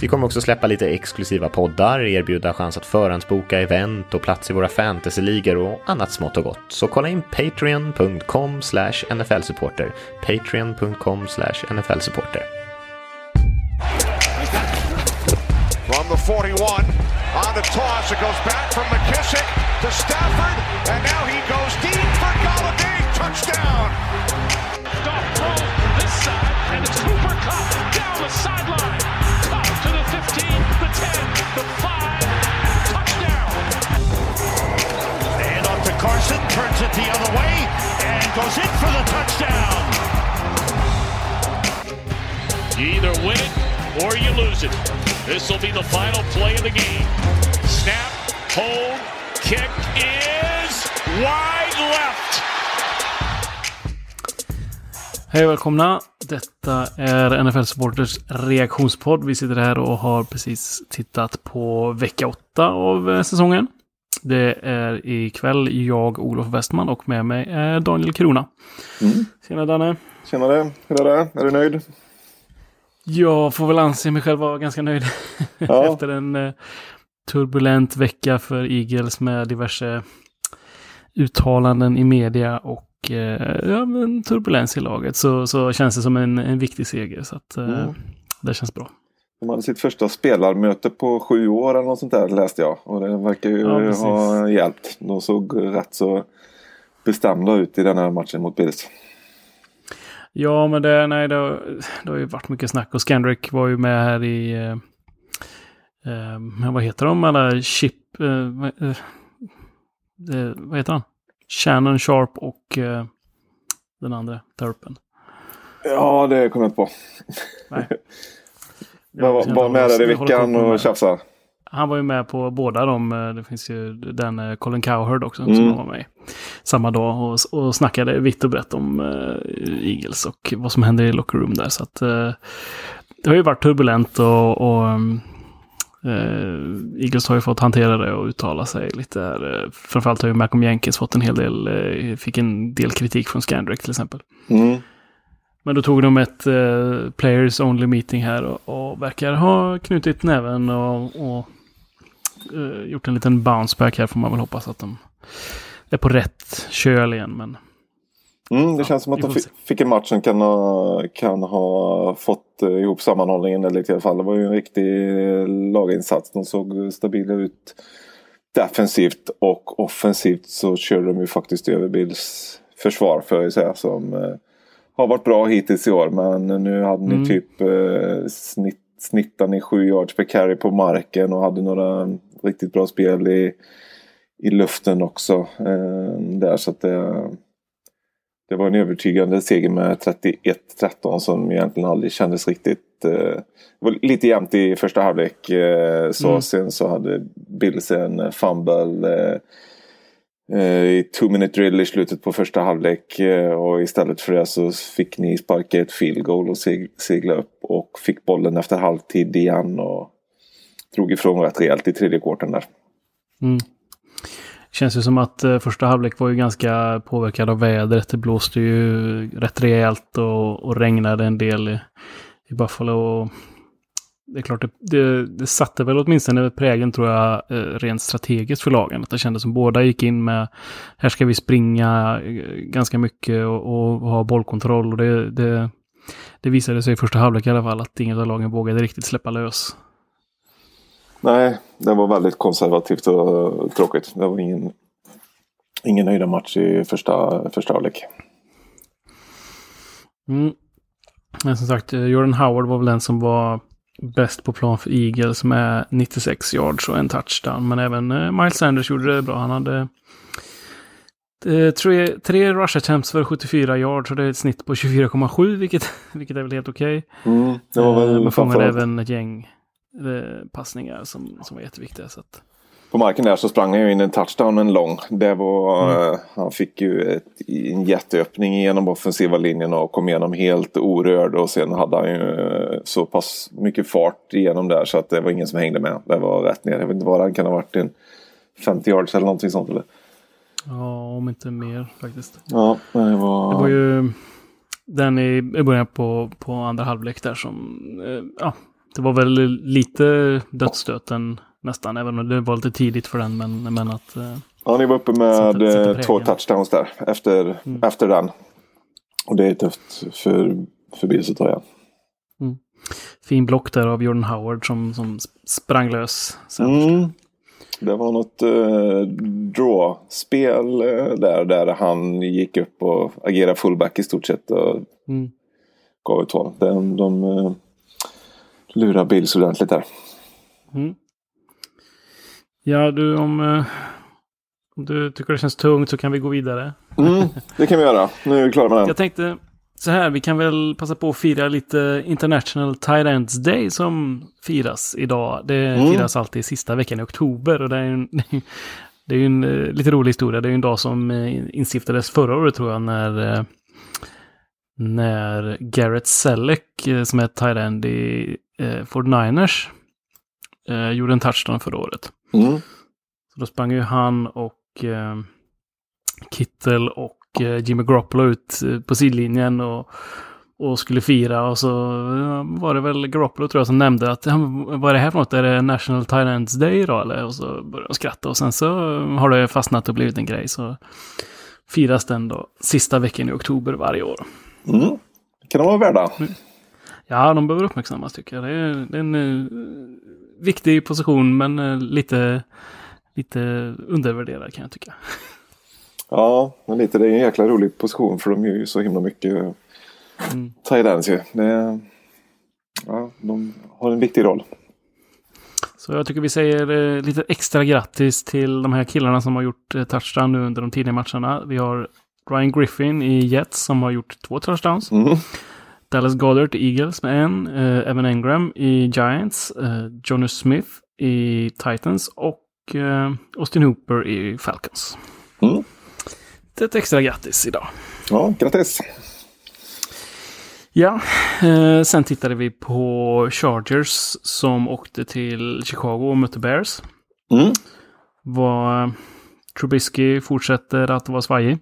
Vi kommer också släppa lite exklusiva poddar, erbjuda chans att förhandsboka event och plats i våra fantasyligor och annat smått och gott. Så kolla in patreon.com nflsupporter. Patreon.com nflsupporter. From the 41, on the toss, it goes back from McKissick to Stafford, and now he goes deep for Galladay, touchdown! Goff throws this side, and it's Cooper Cup down the sideline. The 5, touchdown. And off to Carson, turns it the other way, and goes in for the touchdown. You either win it or you lose it. This will be the final play of the game. Snap, hold, kick is wide left. Hej och välkomna! Detta är NFL Supporters reaktionspodd. Vi sitter här och har precis tittat på vecka åtta av eh, säsongen. Det är ikväll jag, Olof Westman och med mig är Daniel Krona. Tjena Danne! Tjenare, hur är det? Är du nöjd? Jag får väl anse mig själv vara ganska nöjd Ja. efter en eh, turbulent vecka för Eagles med diverse uttalanden i media och eh, ja, men turbulens i laget så, så känns det som en, en viktig seger. Så att, eh, Mm. det känns bra. De hade sitt första spelarmöte på sju år eller något sånt där läste jag. Och det verkar ju Ja, ha hjälpt. De såg rätt så bestämda ut i den här matchen mot Bills. Ja, men det, nej, det, har- det har ju varit mycket snack och Scandrick var ju med här i... Eh, eh, vad heter de alla chip... Eh, eh, vad heter han? Shannon Sharp och eh, den andra, Turpen. Ja, det kom jag inte på. Nej. Jag var, var med där i veckan och tjafsade. Han var ju med på båda de. eh, Det finns ju den eh, Colin Cowherd också Mm. som var med. Samma dag och, och snackade vitt och brett om eh, Eagles och vad som händer i locker room där. Så att eh, det har ju varit turbulent och, och um, eh, Eagles har ju fått hantera det och uttala sig lite. Där. Eh, Framförallt har ju Malcolm Jenkins fått en hel del, eh, fick en del kritik från Scandrick till exempel. Mm. Men då tog de ett eh, players only meeting här och, och verkar ha knutit näven och, och eh, gjort en liten bounce back här får man väl hoppas att de är på rätt köl igen. Men Mm, det Ja, känns som att de fick, en match som kan ha, kan ha fått eh, ihop sammanhållningen lite i alla fall. Det var ju en riktig laginsats. De såg stabila ut defensivt och offensivt så körde de ju faktiskt över Bills försvar för jag säga som eh, har varit bra hittills i år. Men nu hade ni Mm. typ eh, snitt, snittar ni sju yards per carry på marken och hade några riktigt bra spel i, i luften också. Eh, där så att det det var en övertygande seger med 31-13 som egentligen aldrig kändes riktigt. Eh, det var lite jämnt i första halvlek. Eh, så Mm. sen så hade Bills en fumble eh, eh, i two minute drill i slutet på första halvlek. Eh, och istället för det så fick ni sparka ett field goal och seg- segla upp. Och fick bollen efter halvtid igen. Och drog ifrån rätt rejält i tredje kvarten där. mm känns ju som att eh, första halvlek var ju ganska påverkad av vädret. Det blåste ju rätt rejält och, och regnade en del i, i Buffalo. Och det är klart, det, det, det satte väl åtminstone prägeln tror jag eh, rent strategiskt för lagen. Att det kändes som båda gick in med här ska vi springa eh, ganska mycket och, och ha bollkontroll. Och det, det, det visade sig i första halvlek i alla fall att inget av lagen vågade riktigt släppa lös. Nej, det var väldigt konservativt och tråkigt. Det var ingen, ingen höjda match i första, första halvlek. Mm. Men som sagt, eh, Jordan Howard var väl den som var bäst på plan för Eagles med 96 yards och en touchdown. Men även eh, Miles Sanders gjorde det bra. Han hade eh, tre, tre rush attempts för 74 yards och det är ett snitt på 24,7 vilket, vilket är väl helt okej. Mm, det var Eh, väl Men fångade även ett gäng, passningar som, som var jätteviktiga. Så att... På marken där så sprang han ju in en touchdown en lång. Det var, mm. Han fick ju ett, en jätteöppning genom offensiva linjen och kom igenom helt orörd. Och sen hade han ju så pass mycket fart igenom där så att det var ingen som hängde med. Det var rätt ner. Jag vet inte vad han kan ha varit. En 50 yards eller någonting sånt eller? Ja, om inte mer faktiskt. Ja, det var... Det var ju den i, början på, på andra halvlek där som... Eh, ja, det var väl lite dödsstöten nästan, även om det var lite tidigt för den. Men, men att... Eh, ja, ni var uppe med sätta, sätta två touchdowns där efter, mm. efter den. Och det är tufft för, för Bills att ta igen. Mm. Fin block där av Jordan Howard som, som sprang lös. Mm. Det var något uh, draw-spel uh, där, där han gick upp och agerade fullback i stort sett. Och mm. gav ett håll. De, de lurade Bills ordentligt där. Mm. Ja, du om, uh, om du tycker det känns tungt så kan vi gå vidare. Mm, det kan vi göra. Nu är vi klara med den. Jag tänkte så här, vi kan väl passa på att fira lite International Tyrants Day som firas idag. Det mm. firas alltid sista veckan i oktober och det är en, det är en uh, lite rolig historia. Det är en dag som uh, instiftades förra året tror jag när när Garrett Selleck som är Tyrand i eh, Ford Niners eh, gjorde en touchdown förra året. Mm. Så då sprang ju han och eh, Kittel och eh, Jimmy Garoppolo ut eh, på sidlinjen och, och skulle fira. Och så var det väl Garoppolo tror jag som nämnde att vad är det här för något? Är det National Thailands Day idag? Eller? Och så började de skratta och sen så har det fastnat och blivit en grej. Så firas den då sista veckan i oktober varje år. Mm. kan de vara värda. Ja, de behöver uppmärksammas tycker jag. Det är, det är en uh, viktig position men uh, lite, lite undervärderad kan jag tycka. Ja, men lite. Det är en jäkla rolig position för de gör ju så himla mycket mm. Thailands ju. Det, ja, de har en viktig roll. Så jag tycker vi säger eh, lite extra grattis till de här killarna som har gjort eh, touchdown nu under de tidiga matcherna. Vi har Ryan Griffin i Jets som har gjort två touchdowns. Mm. Dallas Goddard i Eagles med en. Uh, Evan Engram i Giants. Uh, Jonas Smith i Titans. Och uh, Austin Hooper i Falcons. Mm. Det är ett extra grattis idag. Ja, grattis! Ja, eh, sen tittade vi på Chargers som åkte till Chicago och mötte Bears. Mm. Var Trubisky fortsätter att vara svajig.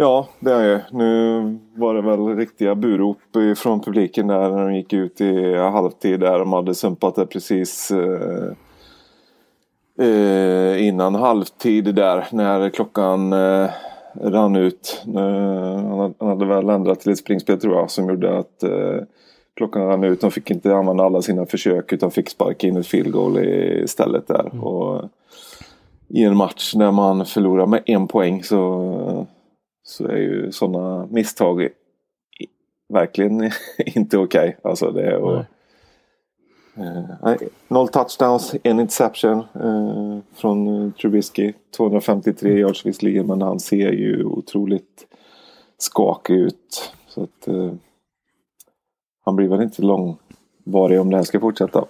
Ja, det är ju. Nu var det väl riktiga burop från publiken där när de gick ut i halvtid där de hade sumpat det precis eh, eh, innan halvtid där när klockan eh, rann ut. Eh, han hade väl ändrat till ett springspel tror jag som gjorde att eh, klockan rann ut. De fick inte använda alla sina försök utan fick sparka in ett field goal istället där. Mm. Och, I en match när man förlorar med en poäng så så är ju sådana misstag verkligen inte okej. Okay. Alltså det är och, eh, noll touchdowns, en interception eh, från Trubisky. 253 mm. yards visserligen men han ser ju otroligt skakig ut. Så att eh, han blir väl inte långvarig om det här ska fortsätta.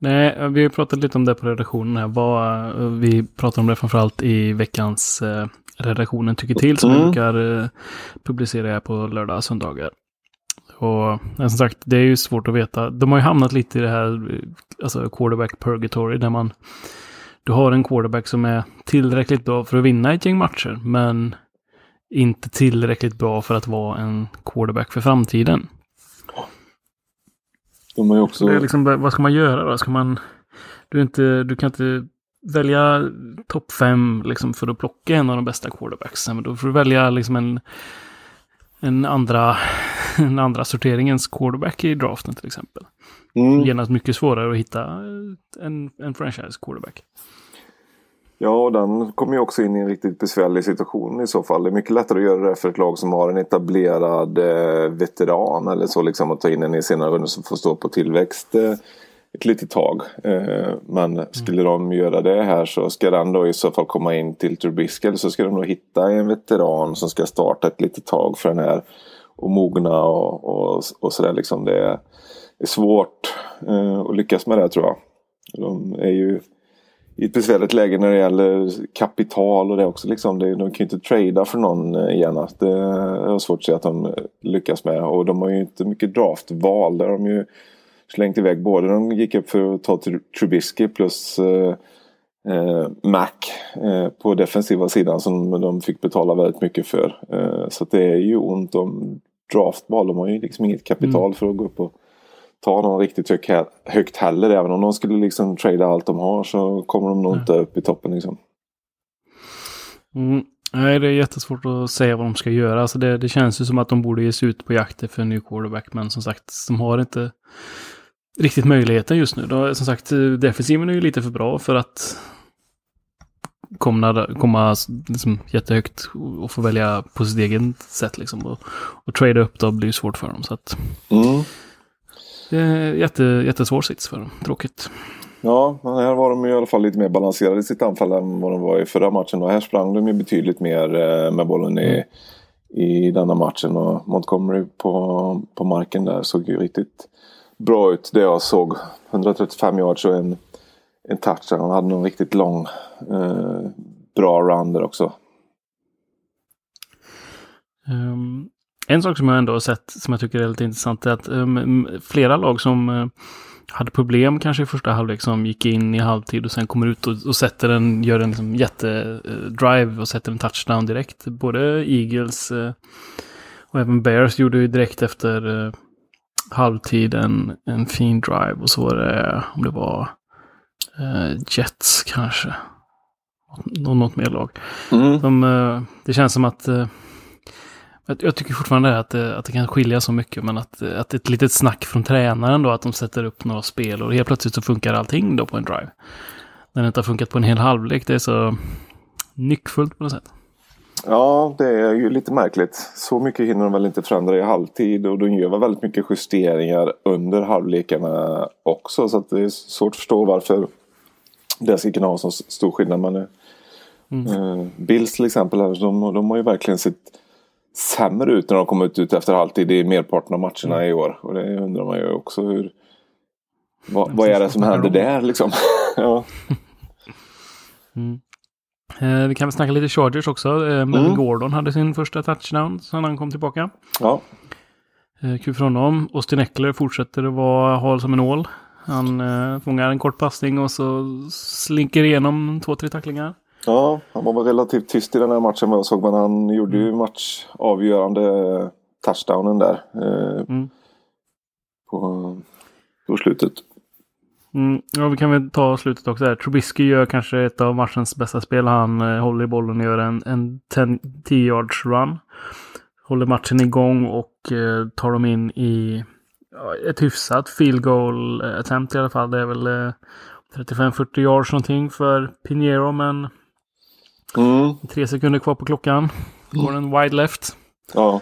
Nej, vi har pratat lite om det på redaktionen här. Vad, vi pratade om det framförallt i veckans eh, redaktionen tycker till som mm. brukar eh, publicera på lördag och söndagar. Och som sagt, det är ju svårt att veta. De har ju hamnat lite i det här, eh, alltså quarterback purgatory, där man du har en quarterback som är tillräckligt bra för att vinna ett gäng matcher, men inte tillräckligt bra för att vara en quarterback för framtiden. De har också... Det är liksom, vad ska man göra då? Ska man... Du, inte, du kan inte välja topp fem liksom, för att plocka en av de bästa quarterbacksen. Men då får du välja liksom en, en, andra, en andra sorteringens quarterback i draften till exempel. Mm. Genast mycket svårare att hitta en, en franchise quarterback. Ja, och den kommer ju också in i en riktigt besvärlig situation i så fall. Det är mycket lättare att göra det för ett lag som har en etablerad eh, veteran eller så liksom att ta in en i senare rundor som får stå på tillväxt eh, ett litet tag. Eh, men skulle de göra det här så ska den då i så fall komma in till Trubisky. Eller så ska de då hitta en veteran som ska starta ett litet tag för den här och mogna och, och, och sådär liksom. Det, är svårt eh, att lyckas med det tror jag. De är ju i ett besvärligt läge när det gäller kapital och det också. Liksom. De kan ju inte trada för någon eh, gärna. Det är svårt att se att de lyckas med. Och de har ju inte mycket draftval. Där de ju slängt iväg både de gick upp för att ta Trubisky plus eh, eh, Mac eh, på defensiva sidan som de fick betala väldigt mycket för. Eh, så det är ju ont om draftval. De har ju liksom inget kapital mm. för att gå upp och ta någon riktigt hög, högt heller. Även om de skulle liksom trada allt de har så kommer de nog inte upp i toppen liksom. Mm. Nej, det är jättesvårt att säga vad de ska göra. Alltså det, det känns ju som att de borde ge sig ut på jakt efter en ny quarterback. Men som sagt, de har inte riktigt möjligheten just nu. Då, som sagt, defensiven är ju lite för bra för att komma, komma liksom jättehögt och få välja på sitt eget sätt. Liksom. Och, och trada upp då blir svårt för dem. Så att, mm. Det är jätte, jättesvår sits för dem. Tråkigt. Ja, men här var de i alla fall lite mer balanserade i sitt anfall än vad de var i förra matchen. Och här sprang de ju betydligt mer eh, med bollen i, mm. i denna matchen. Och Montgomery på, på marken där såg ju riktigt bra ut det jag såg. 135 yards och en, en touch. Han hade någon riktigt lång eh, bra run där också. Um, en sak som jag ändå har sett som jag tycker är lite intressant är att um, flera lag som uh, hade problem kanske i första halvlek som gick in i halvtid och sen kommer ut och, och sätter en, gör en liksom, jättedrive eh, uh, och sätter en touchdown direkt. Både Eagles uh, och även Bears gjorde ju direkt efter halvtid en, en fin drive och så var det, om det var Jets kanske. Och något mer lag. Mm. De, det känns som att jag, tycker fortfarande att det, att det kan skilja så mycket, men att, att ett litet snack från tränaren då, att de sätter upp några spel och helt plötsligt så funkar allting då på en drive. När det inte har funkat på en hel halvlek, det är så nyckfullt på något sätt. Ja, det är ju lite märkligt. Så mycket hinner de väl inte förändra i halvtid och de gör väl väldigt mycket justeringar under halvlekarna också. Så det är svårt att förstå varför det ska kunna ha så stor skillnad. Men, mm. eh, Bills till exempel, de, de har ju verkligen sitt sämre ut när de kommit ut efter halvtid i merparten av matcherna mm. i år. Och det undrar man ju också hur... Vad, vad är det som händer där liksom? ja. Mm. Eh, vi kan väl snacka lite Chargers också. Eh, mm. Gordon hade sin första touchdown sen han kom tillbaka. Ja. Eh, kul för honom. Austin Eckler fortsätter att vara hal som en ål. Han eh, fångar en kort passning och så slinker igenom två, tre tacklingar. Ja, han var relativt tyst i den här matchen vad jag såg. Men han gjorde ju mm. matchavgörande touchdownen där. Eh, mm. på, på slutet. Mm, ja, vi kan väl ta slutet också. Där. Trubisky gör kanske ett av matchens bästa spel. Han eh, håller i bollen och gör en, en 10 yards run. Håller matchen igång och eh, tar dem in i ja, ett hyfsat field goal attempt i alla fall. Det är väl eh, 35-40 yards någonting för Pinheiro men Mm. Tre sekunder kvar på klockan. Går en wide left. Ja.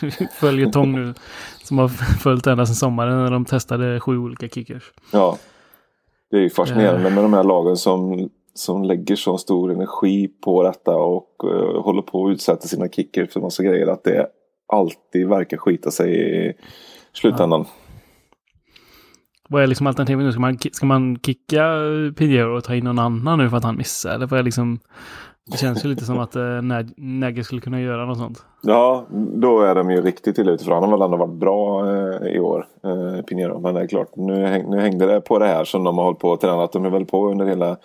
Följer Tång nu. Som har följt ända sedan sommaren när de testade sju olika kickers. Ja. Det är ju fascinerande uh. med de här lagen som, som lägger så stor energi på detta och uh, håller på att utsätta sina kickers för massa grejer. Att det alltid verkar skita sig i slutändan. Ja. Vad är liksom alternativet nu? Ska man, ska man kicka Pinheiro och ta in någon annan nu för att han missar? Eller vad är liksom... Det känns ju lite som att eh, Nagge skulle kunna göra något sånt. Ja, då är de ju riktigt illa ute. För han har väl ändå varit bra eh, i år, eh, Pinheiro. Men det är klart, nu, häng, nu hängde det på det här som de har hållit på att träna. Att de är väl på under hela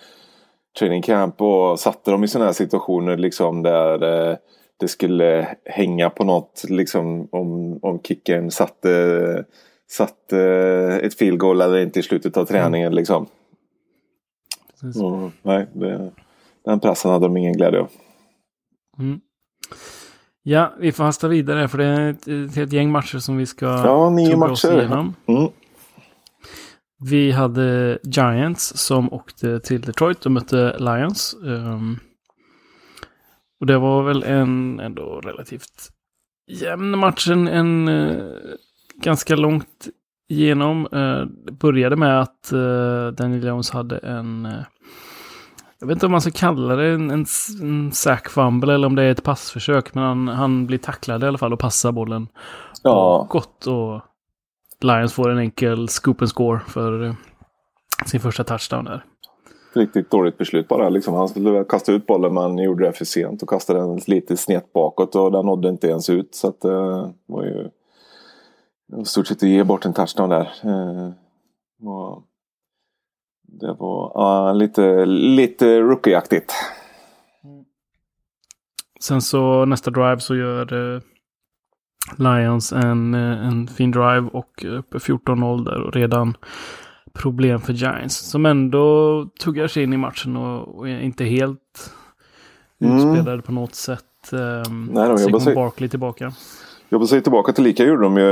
training camp och satte dem i sådana här situationer liksom där eh, det skulle hänga på något. Liksom om, om kicken satte satt eh, ett field goal eller inte i slutet av träningen mm. liksom. Och, nej, det, den pressen hade de ingen glädje av. Mm. Ja, vi får hasta vidare för det är ett, ett, ett gäng matcher som vi ska Ja, nio matcher. Mm. Vi hade Giants som åkte till Detroit och mötte Lions. Um, och det var väl en ändå relativt jämn match. En, en uh, ganska långt igenom. Eh, det började med att eh, Daniel Jones hade en... Eh, jag vet inte om man ska kalla det en, en, en sack fumble eller om det är ett passförsök. Men han, han blir tacklad i alla fall och passar bollen. Ja. Gott och Lions får en enkel scoop and score för eh, sin första touchdown där. Riktigt dåligt beslut bara. Liksom, han skulle kasta ut bollen men gjorde det för sent och kastade den lite snett bakåt och den nådde inte ens ut. Så att, uh, var ju stort sett att ge bort en touchdown där. Och det var uh, lite, lite rookieaktigt. Sen så nästa drive så gör uh, Lions en, en fin drive och uppe 14-0 där och redan problem för Giants. Som ändå tuggar sig in i matchen och, och är inte helt mm. utspelade på något sätt. Um, Nej, de jobbar sig... Barkley tillbaka. Jobbar sig tillbaka till lika gjorde de ju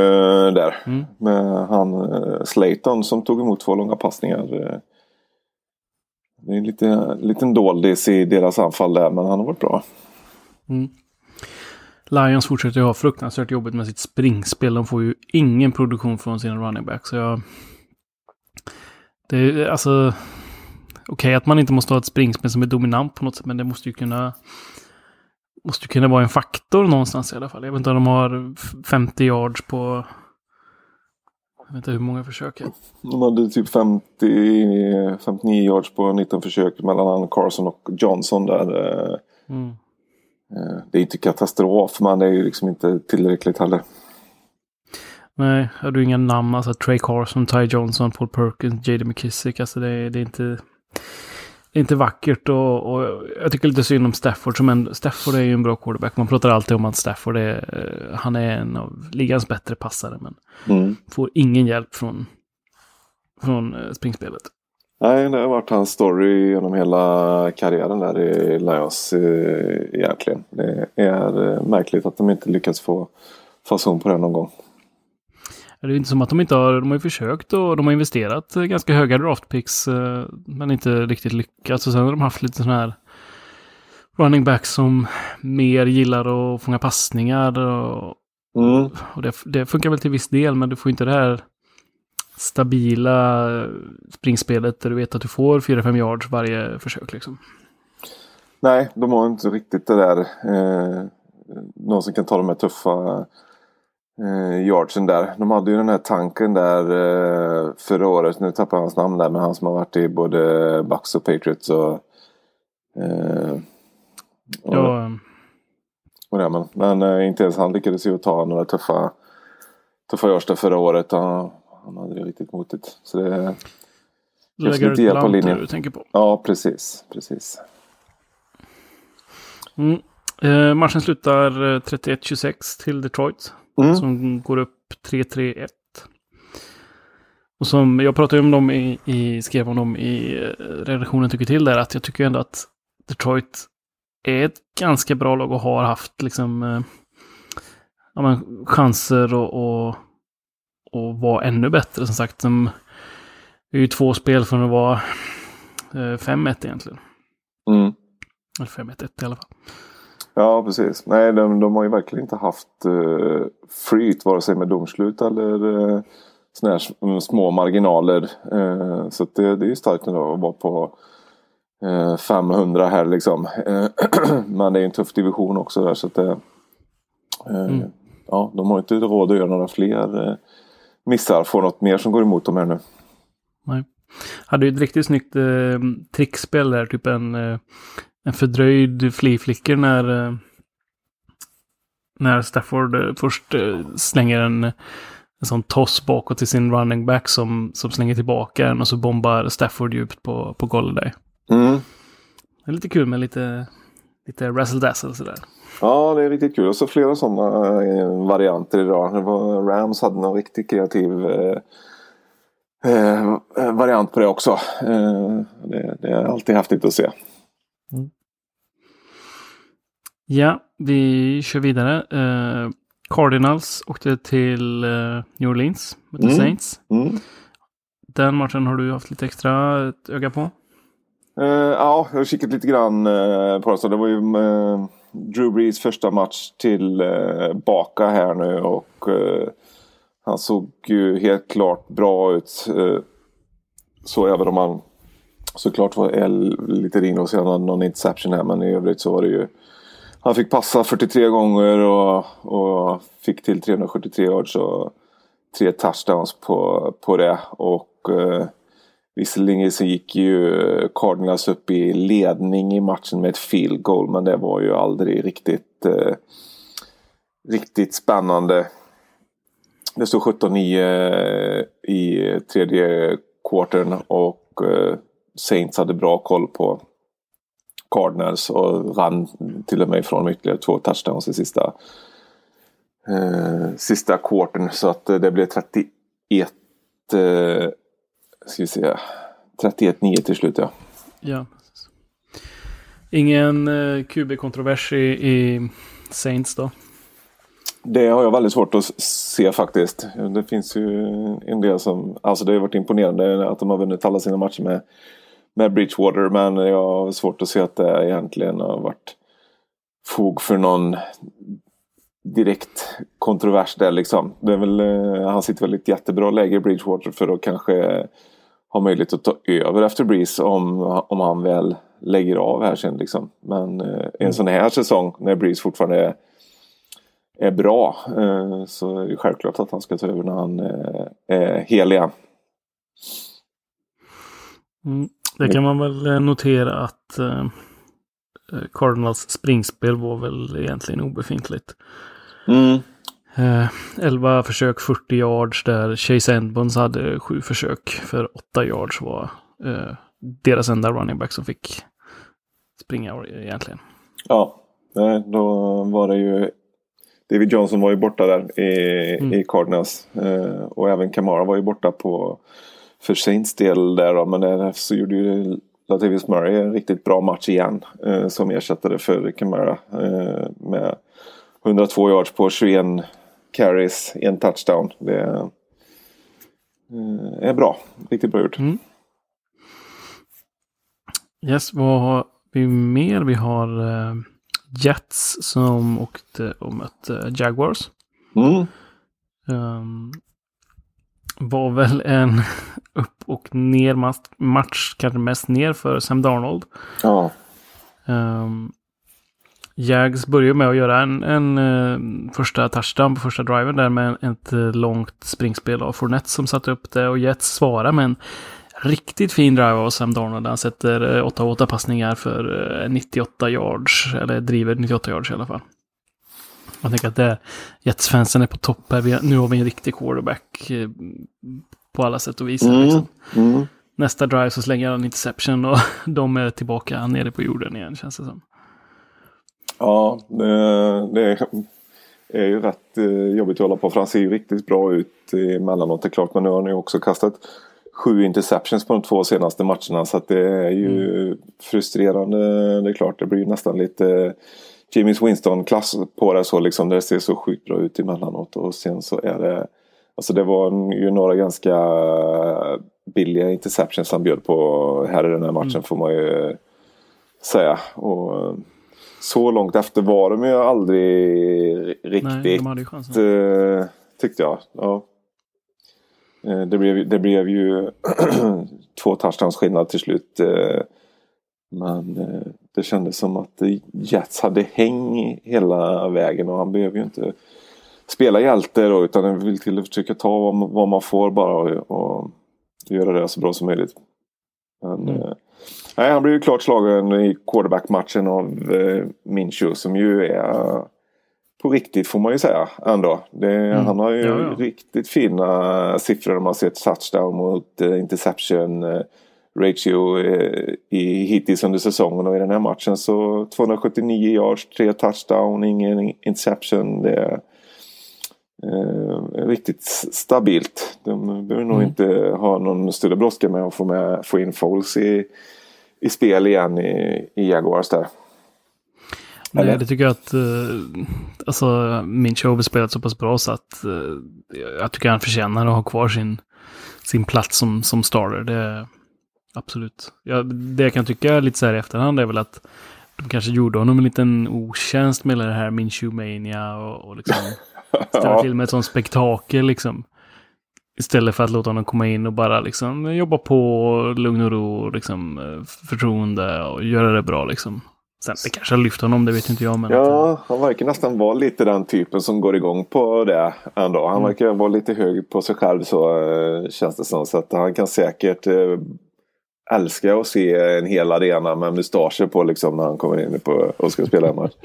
där. Mm. Med han uh, Slayton som tog emot två långa passningar. Det är en lite, liten doldis i deras anfall där, men han har varit bra. Mm. Lions fortsätter ju ha fruktansvärt jobbigt med sitt springspel. De får ju ingen produktion från sina running backs. Så jag, det är alltså... Okej okay, att man inte måste ha ett springspel som är dominant på något sätt, men det måste ju kunna... Måste ju kunna vara en faktor någonstans i alla fall. Jag vet inte om de har 50 yards på... Jag vet inte hur många försök. Är. De hade typ 50, 59 yards på 19 försök mellan Carson och Johnson där. Mm. Eh, det är inte katastrof, men det är ju liksom inte tillräckligt heller. Nej, har du inga namn? Alltså Trey Carson, Ty Johnson, Paul Perkins, J.D. McKissick. Alltså det, det är inte... Det är inte vackert och, och, jag tycker lite synd om Stafford. Som en, Stafford är ju en bra quarterback. Man pratar alltid om att Stafford är, han är en av ligans bättre passare. Men mm. får ingen hjälp från, från eh, springspelet. Nej, det har varit hans story genom hela karriären där i Lions eh, egentligen. Det är eh, märkligt att de inte lyckats få fason på det någon gång. Det är inte som att de inte har, de har försökt och de har investerat ganska höga draftpicks eh, men inte riktigt lyckats. Och sen har de haft lite sådana här running backs som mer gillar att fånga passningar. Och, mm. och det, det, funkar väl till viss del men du får inte det här stabila springspelet där du vet att du får 4-5 yards varje försök. Liksom. Nej, de har inte riktigt det där. Eh, någon som kan ta de här tuffa eh, yardsen där. De hade ju den här tanken där eh, förra året. Nu tappar jag hans namn där. Men han som har varit i både Bucks och Patriots. Och, eh, och, ja. och det, men, men eh, inte ens han lyckades ju ta några tuffa tuffa yards där förra året. Han, han hade det riktigt motigt. Så det krävs lite hjälp på linjen. du tänker på. Ja, precis. precis. Mm. Eh, matchen slutar 31-26 eh, till Detroit. Mm. Som går upp 3-3-1. Och som jag pratade om dem i, i, skrev om dem i eh, redaktionen tycker till där, att jag tycker ändå att Detroit är ett ganska bra lag och har haft liksom eh, ja, men, chanser och, och, och vara ännu bättre. Som sagt, de är ju två spel från att vara eh, 5-1 egentligen. Mm. Eller 5-1 i alla fall. Ja, precis. Nej, de, de har ju verkligen inte haft uh, flyt vare sig med domslut eller uh, såna här små marginaler. Uh, så det, det är ju starkt ändå att vara på uh, 500 här liksom. men det är en tuff division också där så att det... Mm. Ja, de har inte råd att göra några fler missar. Få något mer som går emot dem här nu. Nej. Hade ju ett riktigt snyggt eh, trickspel där. Typ en en fördröjd fliflicker när, eh, när Stafford eh, först eh, slänger en, en sån toss bakåt till sin running back som, som slänger tillbaka den och så bombar Stafford djupt på, på Golladay. Mm. Det är lite kul med lite, lite razzle dazzle sådär. Ja, det är riktigt kul. Och så flera sådana varianter idag. Det var, Rams hade någon riktigt kreativ eh, eh, variant på det också. Det, det, är alltid häftigt att se. Ja, vi kör vidare. Uh, Cardinals åkte till uh, New Orleans mot mm. Saints. Mm. Den matchen har du haft lite extra ett öga på? Uh, ja, jag har kikat lite grann på det. Det var ju Drew Brees första match tillbaka här nu och han såg ju helt klart bra ut. så även om han såklart var L lite ring och sen någon interception här men i övrigt så var det ju han fick passa 43 gånger och, och fick till 373 yards och tre touchdowns på, på det. Och eh, visserligen så gick ju Cardinals upp i ledning i matchen med ett field goal. Men det var ju aldrig riktigt, eh, riktigt spännande. Det stod 17-9 i tredje quartern och eh, Saints hade bra koll på Cardinals och rann till och med ifrån ytterligare två touchdowns i sista eh, sista quartern. Så att det blev 31 eh, ska vi se 31-9 till slut ja. Ja. Ingen eh, QB-kontrovers i, i Saints då? Det har jag väldigt svårt att se faktiskt. Det finns ju en del som, alltså det har varit imponerande att de har vunnit alla sina matcher med, med Bridgewater. Men jag har svårt att se att det egentligen har varit fog för någon direkt kontrovers där liksom. Det är väl, eh, han sitter väl i ett jättebra läge i Bridgewater för att kanske ha möjlighet att ta över efter Breeze om, om han väl lägger av här sen liksom. Men eh, en sån här säsong när Breeze fortfarande är är bra eh, så är det självklart att han ska ta över när han eh, är hel igen. Mm, det kan man väl eh, notera att eh, Cardinals springspel var väl egentligen obefintligt. Mm. Eh, 11 försök, 40 yards där Chase Edmonds hade sju försök för 8 yards var eh, deras enda running back som fick springa egentligen. Ja, då var det ju David Johnson var ju borta där i, mm. i Cardinals. Eh, och även Kamara var ju borta på för Saints del där då. Men där så gjorde ju Latavius Murray en riktigt bra match igen. Eh, som ersättare för Kamara. Eh, med 102 yards på 21 carries, en touchdown. Det är, är bra. Riktigt bra gjort. Mm. Yes, vad har vi mer? Vi har Jets som åkte och mötte Jaguars. Mm. Um, var väl en upp och ner match, kanske mest ner för Sam Darnold. Ja. Um, Jags började med att göra en, en uh, första touchdown på första driven där med ett uh, långt springspel av Fournette som satte upp det och Jets svarade med en riktigt fin drive av Sam Darnold. Han sätter 8-8 eh, passningar för 98 eh, yards, eller driver 98 yards i alla fall. Jag tänker att det, Jets-fansen är på topp här. nu har vi en riktig quarterback eh, på alla sätt och vis. Mm, liksom. mm. Nästa drive så slänger han interception och de är tillbaka nere på jorden igen känns det som. Ja, det, det är ju rätt jobbigt att hålla på för han ser ju riktigt bra ut emellanåt. Det är klart, men nu har han ju också kastat sju interceptions på de två senaste matcherna. Så att det är ju mm. frustrerande. Det är klart, det blir nästan lite James Winston-klass på det så liksom. Det ser så sjukt bra ut emellanåt. Och sen så är det... Alltså det var ju några ganska billiga interceptions han bjöd på här i den här matchen mm. får man ju säga. Och så långt efter var de ju aldrig riktigt. Nej, de eh, tyckte jag. Ja. Eh, det blev, det blev ju två touchdowns skillnad till slut. Eh, men det kändes som att Jets hade häng hela vägen och han behöver ju inte spela hjälte då utan han vill till att försöka ta vad man får bara och, göra det så bra som möjligt. Men, mm. nej, han blev ju klart slagen i quarterback-matchen av eh, Minshew som ju är på riktigt får man ju säga ändå. Det, mm. Han har ju ja, ja. riktigt fina siffror om man ser touchdown mot uh, interception ratio uh, i, hittills under säsongen och i den här matchen så 279 yards, tre touchdown, ingen interception. Det är uh, riktigt stabilt. De behöver nog mm. inte ha någon större brådska med att få, med, få in Foles i, i spel igen i, i Jaguars där. Nej, det tycker jag att uh, alltså, min show har spelat så pass bra så att uh, jag tycker han förtjänar att ha kvar sin, sin plats som, som starter. Det, absolut. Ja, det jag kan tycka lite så här i efterhand är väl att de kanske gjorde honom en liten otjänst med det här Minshew Mania och, och liksom ställa till med ett sånt spektakel liksom. Istället för att låta honom komma in och bara liksom jobba på lugn och ro och liksom eh, förtroende och göra det bra liksom. Sen det kanske har lyft honom, det vet inte jag. Men ja, han verkar nästan vara lite den typen som går igång på det ändå. Han mm. verkar vara lite hög på sig själv så äh, känns det som. Så att han kan säkert äh, älska att se en hel arena med mustascher på liksom när han kommer in på och ska spela en match.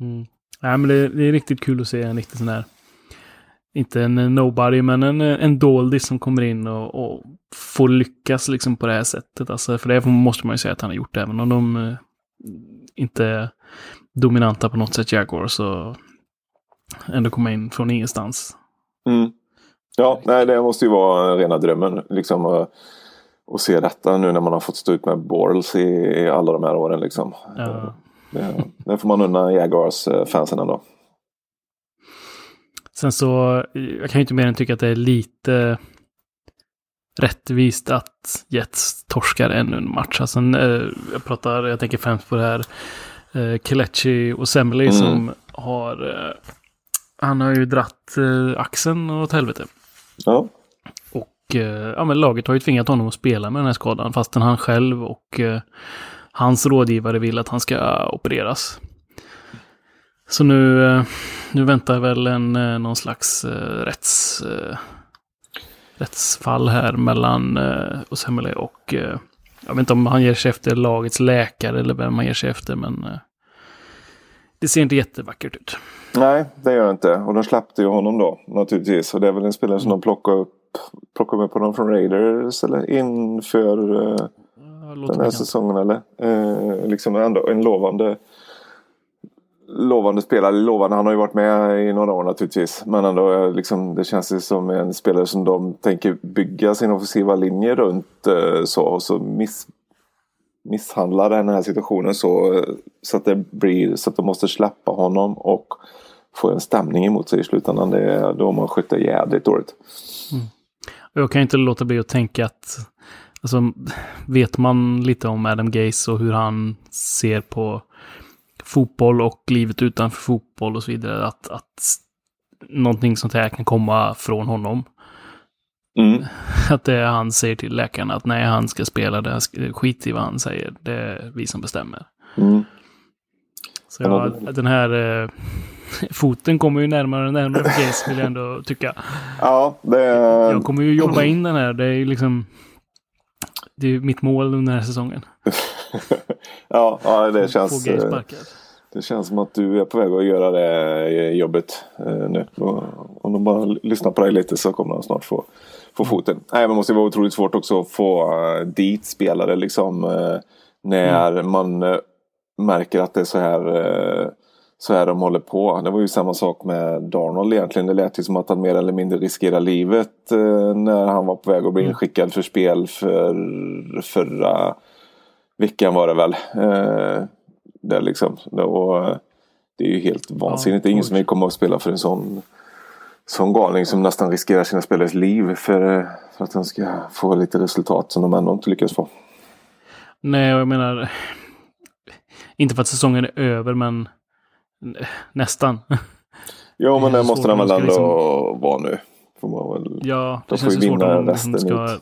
Mm. Ja, men det, det, är riktigt kul att se en riktigt sån här inte en nobody, men en, en doldis som kommer in och, och, får lyckas liksom på det här sättet. Alltså, för det måste man ju säga att han har gjort, även om de eh, inte är dominanta på något sätt, Jaguar, så ändå komma in från ingenstans. Mm. Ja, nej, det måste ju vara rena drömmen. Liksom, att se detta nu när man har fått stå ut med Borals i, i alla de här åren. Liksom. Ja. Det, det får man unna Jaguars-fansen ändå. Sen så, jag kan ju inte mer än tycka att det är lite rättvist att Jets torskar ännu en match. Alltså, eh, jag pratar, jag tänker främst på det här eh, Kelechi och Semley mm. som har, eh, han har ju dratt eh, axeln åt helvete. Ja. Eh, ja, men laget har ju tvingat honom att spela med den här skadan fastän han själv och eh, hans rådgivare vill att han ska opereras. Så nu, eh, nu väntar väl en, eh, någon slags eh, rätts, eh, rättsfall här mellan eh, Osemele och jag vet inte om han ger sig efter lagets läkare eller vem han ger sig efter men det ser inte jättevackert ut. Nej, det gör det inte. Och de släppte ju honom då naturligtvis. Och det är väl en spelare som de plockar upp. Plockar med på dem från Raiders eller inför ja, den här säsongen eller? Eh, liksom ändå en lovande lovande spelare. Lovande, han har ju varit med i några år naturligtvis. Men ändå, eh, liksom, det känns ju som en spelare som de tänker bygga sin offensiva linje runt. Eh, så, och så miss, misshandlar den här situationen så, eh, så, att det blir, så att de måste släppa honom och få en stämning emot sig i slutändan. Det då man skjuter jädrigt dåligt. Mm. Jag kan inte låta bli att tänka att alltså, vet man lite om Adam Gaze och hur han ser på fotboll och livet utanför fotboll och så vidare. Att, att någonting sånt här kan komma från honom. Mm. Att det är han säger till läkarna att nej, han ska spela det. Skit i vad han säger. Det är vi som bestämmer. Mm. Så ja, den här eh, foten kommer ju närmare och närmare för Case vill jag ändå tycka. Ja, det... Jag kommer ju jobba in den här. Det är ju liksom... Det är mitt mål under den här säsongen. ja, ja, det känns... Det känns som att du är på väg att göra det jobbet eh, nu. Om de bara lyssnar på dig lite så kommer de snart få, få foten. Nej, men det måste vara otroligt svårt också att få uh, dit spelare liksom. När mm. man märker att det är så här så här de håller på. Det var ju samma sak med Darnold egentligen. Det lät ju som att han mer eller mindre riskerar livet när han var på väg att bli mm. inskickad för spel för förra veckan var det väl. Det, liksom. det, var, det är ju helt vansinnigt. Ja, det är ingen som vill komma och spela för en sån, sån galning som nästan riskerar sina spelares liv för, för att de ska få lite resultat som de ändå inte lyckas få. Nej, jag menar inte för att säsongen är över, men nästan. Ja, men det måste den väl ändå liksom... vara nu. Får man väl... Ja, det de känns ju svårt om de ska ut.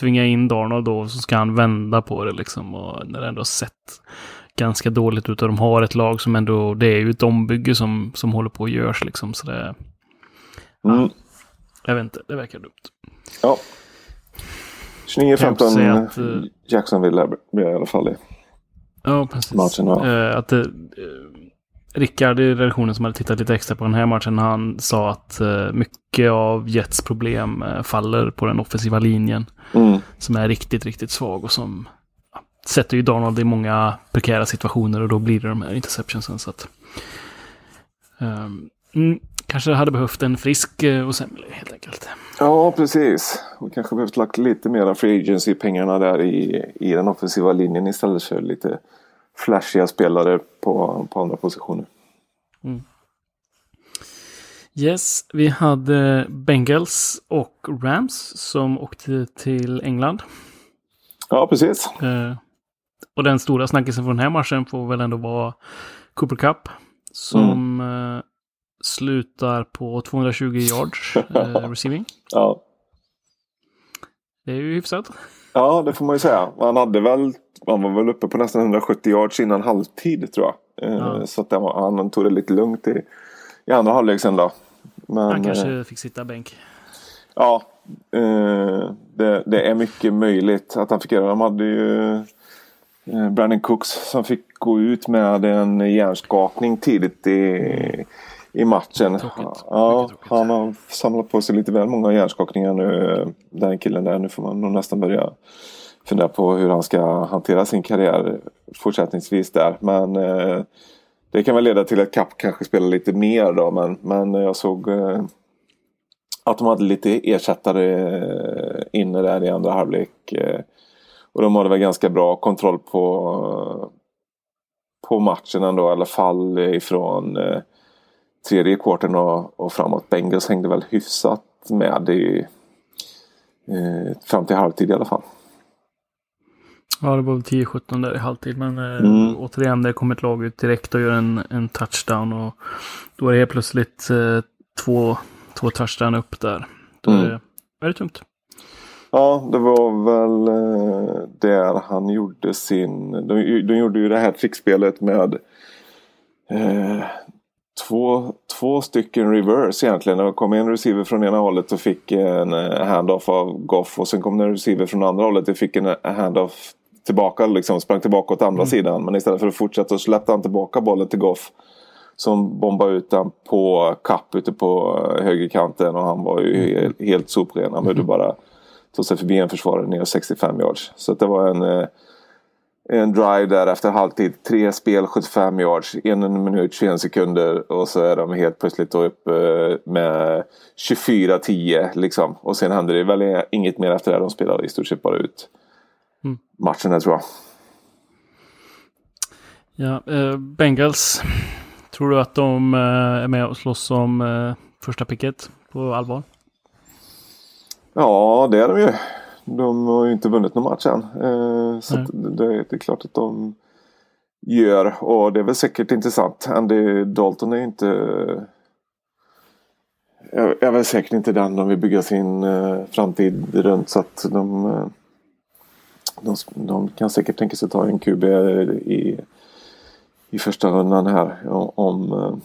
tvinga in Darnold då, så ska han vända på det liksom. Och när det ändå har sett ganska dåligt ut och de har ett lag som ändå, det är ju ett ombygge som, som håller på att görs liksom. Så det, mm. Jag vet inte, det verkar dumt. Ja. 29-15 att, uh, Jacksonville blir i alla fall i ja, precis. matchen. Ja. Uh, att, uh, Rickard i redaktionen som hade tittat lite extra på den här matchen, han sa att uh, mycket av Jets problem uh, faller på den offensiva linjen. Mm. Som är riktigt, riktigt svag och som sätter ju Donald i många prekära situationer och då blir det de här interceptionsen. Så att, um, kanske hade behövt en frisk och sämre helt enkelt. Ja, precis. Och kanske behövt lagt lite mera free agency-pengarna där i, i den offensiva linjen istället för lite flashiga spelare på, på andra positioner. Mm. Yes, vi hade Bengals och Rams som åkte till England. Ja, precis. Uh, och den stora snackisen från den här matchen får väl ändå vara Cooper Cup. Som mm. eh, slutar på 220 yards eh, receiving. Ja. Det är ju hyfsat. Ja, det får man ju säga. Han, hade väl, han var väl uppe på nästan 170 yards innan halvtid tror jag. Eh, ja. Så att var, han tog det lite lugnt i, i andra halvlek sen då. Men, han kanske eh, fick sitta bänk. Ja, eh, det, det, är mycket möjligt att han fick göra. De hade ju Brandon Cooks som fick gå ut med en hjärnskakning tidigt i, i matchen. Tråkigt. Ja, tråkigt. han har samlat på sig lite väl många hjärnskakningar nu. Den killen där. Nu får man nog nästan börja fundera på hur han ska hantera sin karriär fortsättningsvis där. Men eh, det kan väl leda till att Kapp kanske spelar lite mer då. Men, men jag såg eh, att de hade lite ersättare eh, inne där i andra halvlek. Eh, och de hade väl ganska bra kontroll på, på matchen ändå i alla fall ifrån eh, tredje kvarten och, och framåt. Bengals hängde väl hyfsat med i, eh, fram till halvtid i alla fall. Ja, det var väl 10-17 där i halvtid. Men eh, mm. återigen, det kom ett lag ut direkt och gör en, en touchdown. Och då är det helt plötsligt eh, två, två touchdown upp där. Då mm. är, det, är det tungt. Ja, det var väl eh, där han gjorde sin... De, de gjorde ju det här trickspelet med eh, två, två stycken reverse egentligen. Det kom en receiver från ena hållet och fick en eh, handoff av Goff. Och sen kom en receiver från andra hållet och fick en handoff tillbaka. Liksom sprang tillbaka åt andra mm. sidan. Men istället för att fortsätta så släppte han tillbaka bollen till Goff. Som bombade ut den på kapp ute på eh, högerkanten. Och han var ju mm. helt sopren. Han behövde mm. bara tog sig förbi en försvarare ner 65 yards. Så det var en, eh, en drive där efter halvtid. Tre spel 75 yards. En minut 21 sekunder. Och så är de helt plötsligt då uppe eh, med 24-10 liksom. Och sen hände det väl inget mer efter det. De spelade i stort sett bara ut mm. matchen där tror jag. Ja, eh, Bengals. Tror du att de eh, är med och slåss om eh, första picket på allvar? Ja, det är de ju. De har ju inte vunnit någon match än. Eh, så det, det, är klart att de gör. Och det är väl säkert intressant. Andy Dalton är inte... är väl säkert inte den de vill bygga sin eh, framtid runt. Så att de, eh, de, de, kan säkert tänka sig ta en QB i, i första rundan här. Om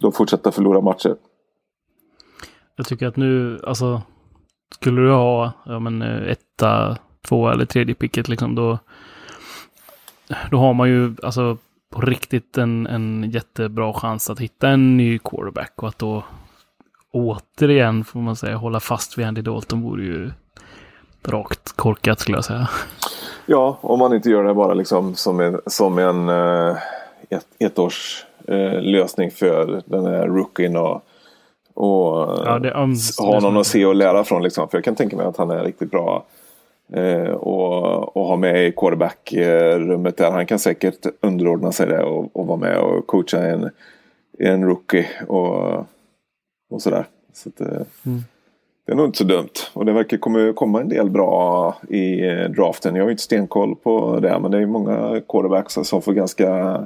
de fortsätter förlora matcher. Jag tycker att nu, alltså skulle du ha ja, men, eh, etta, två eller tredje picket liksom då, då har man ju alltså på riktigt en, en jättebra chans att hitta en ny quarterback och att då återigen får man säga hålla fast vid Andy Dalton vore ju rakt korkat skulle jag säga. Ja, om man inte gör det bara liksom som en, som en eh, ett, ettårs eh, lösning för den här rookien och och ja, ha någon att se och lära från. Liksom. För jag kan tänka mig att han är riktigt bra. Eh, och, och ha med i quarterback-rummet där. Han kan säkert underordna sig det och, och vara med och coacha en, en rookie. Och, och sådär. Så att, eh, mm. Det är nog inte så dumt. Och det verkar komma, komma en del bra i eh, draften. Jag har inte stenkoll på det. Men det är många quarterbacks som får ganska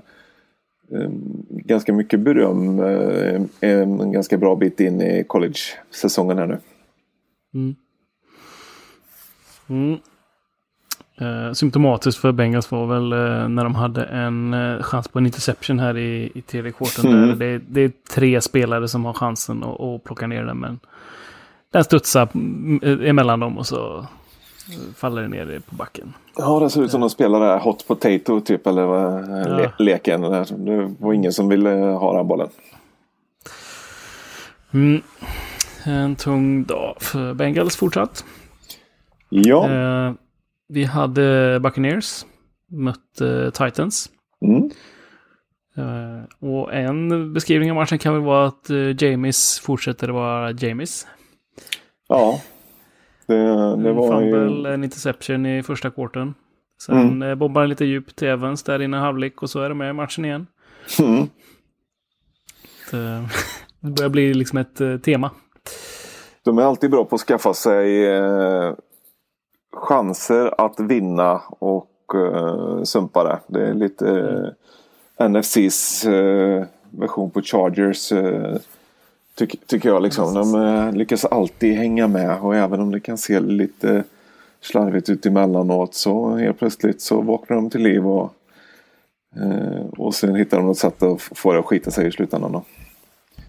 ganska mycket beröm eh, en ganska bra bit in i college-säsongen här nu. Mm. Mm. Eh, symptomatiskt för Bengals var väl eh, när de hade en eh, chans på en interception här i, i tredje kvarten. Mm. Det, det, är tre spelare som har chansen att, att plocka ner den. Men den studsar eh, emellan dem och så faller ner på backen. Ja, det ser ut som de spelar där Hot Potato typ eller ja. le leken. Det var ingen som ville ha den bollen. Mm. En tung dag för Bengals fortsatt. Ja. Eh, vi hade Buccaneers mött eh, Titans. Mm. Eh, och en beskrivning av matchen kan väl vara att eh, James fortsätter att vara James. Ja, det, det var Fumble, ju... en interception i första kvarten. Sen mm. Eh, bombar han lite djupt till Evans där innan halvlek och så är de med i matchen igen. Mm. Det, börjar bli liksom ett uh, tema. De är alltid bra på att skaffa sig uh, chanser att vinna och sumpa det. Det är lite uh, NFCs version på Chargers Tycker, tycker jag liksom. De eh, lyckas alltid hänga med och även om det kan se lite slarvigt ut emellanåt så helt plötsligt så vaknar de till liv och, eh, och sen hittar de något sätt att få det att skita sig i slutändan. Då.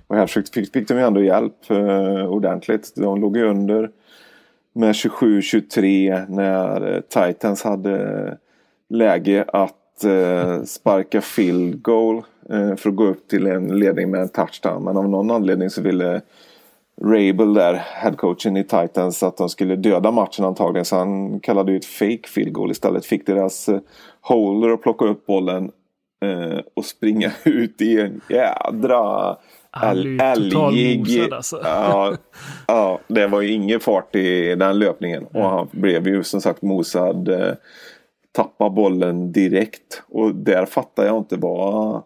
Och här fick, fick de ju ändå hjälp eh, ordentligt. De låg ju under med 27-23 när eh, Titans hade läge att eh, sparka field goal eh, för att gå upp till en ledning med en touchdown. Men av någon anledning så ville Rabel där, headcoachen i Titans, att de skulle döda matchen antagligen. Så han kallade ut fake field goal istället. Fick deras eh, holder att plocka upp bollen eh, och springa ut i en jädra älgig... Alltså. ja, ja, det var ju ingen fart i den löpningen. Och han blev ju som sagt mosad. Tappa bollen direkt. Och där fattar jag inte vad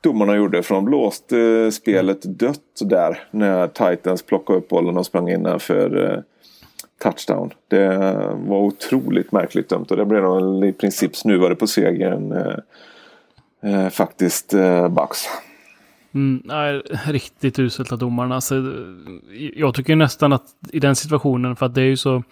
domarna gjorde. För de blåste eh, spelet dött där när Titans plockade upp bollen och sprang in för eh, touchdown. Det eh, var otroligt märkligt dömt och det blev de i princip snuvade på segern. Eh, eh, faktiskt eh, Bucks. Mm, nej, riktigt uselt av domarna. Alltså, jag tycker nästan att i den situationen, för att det är ju så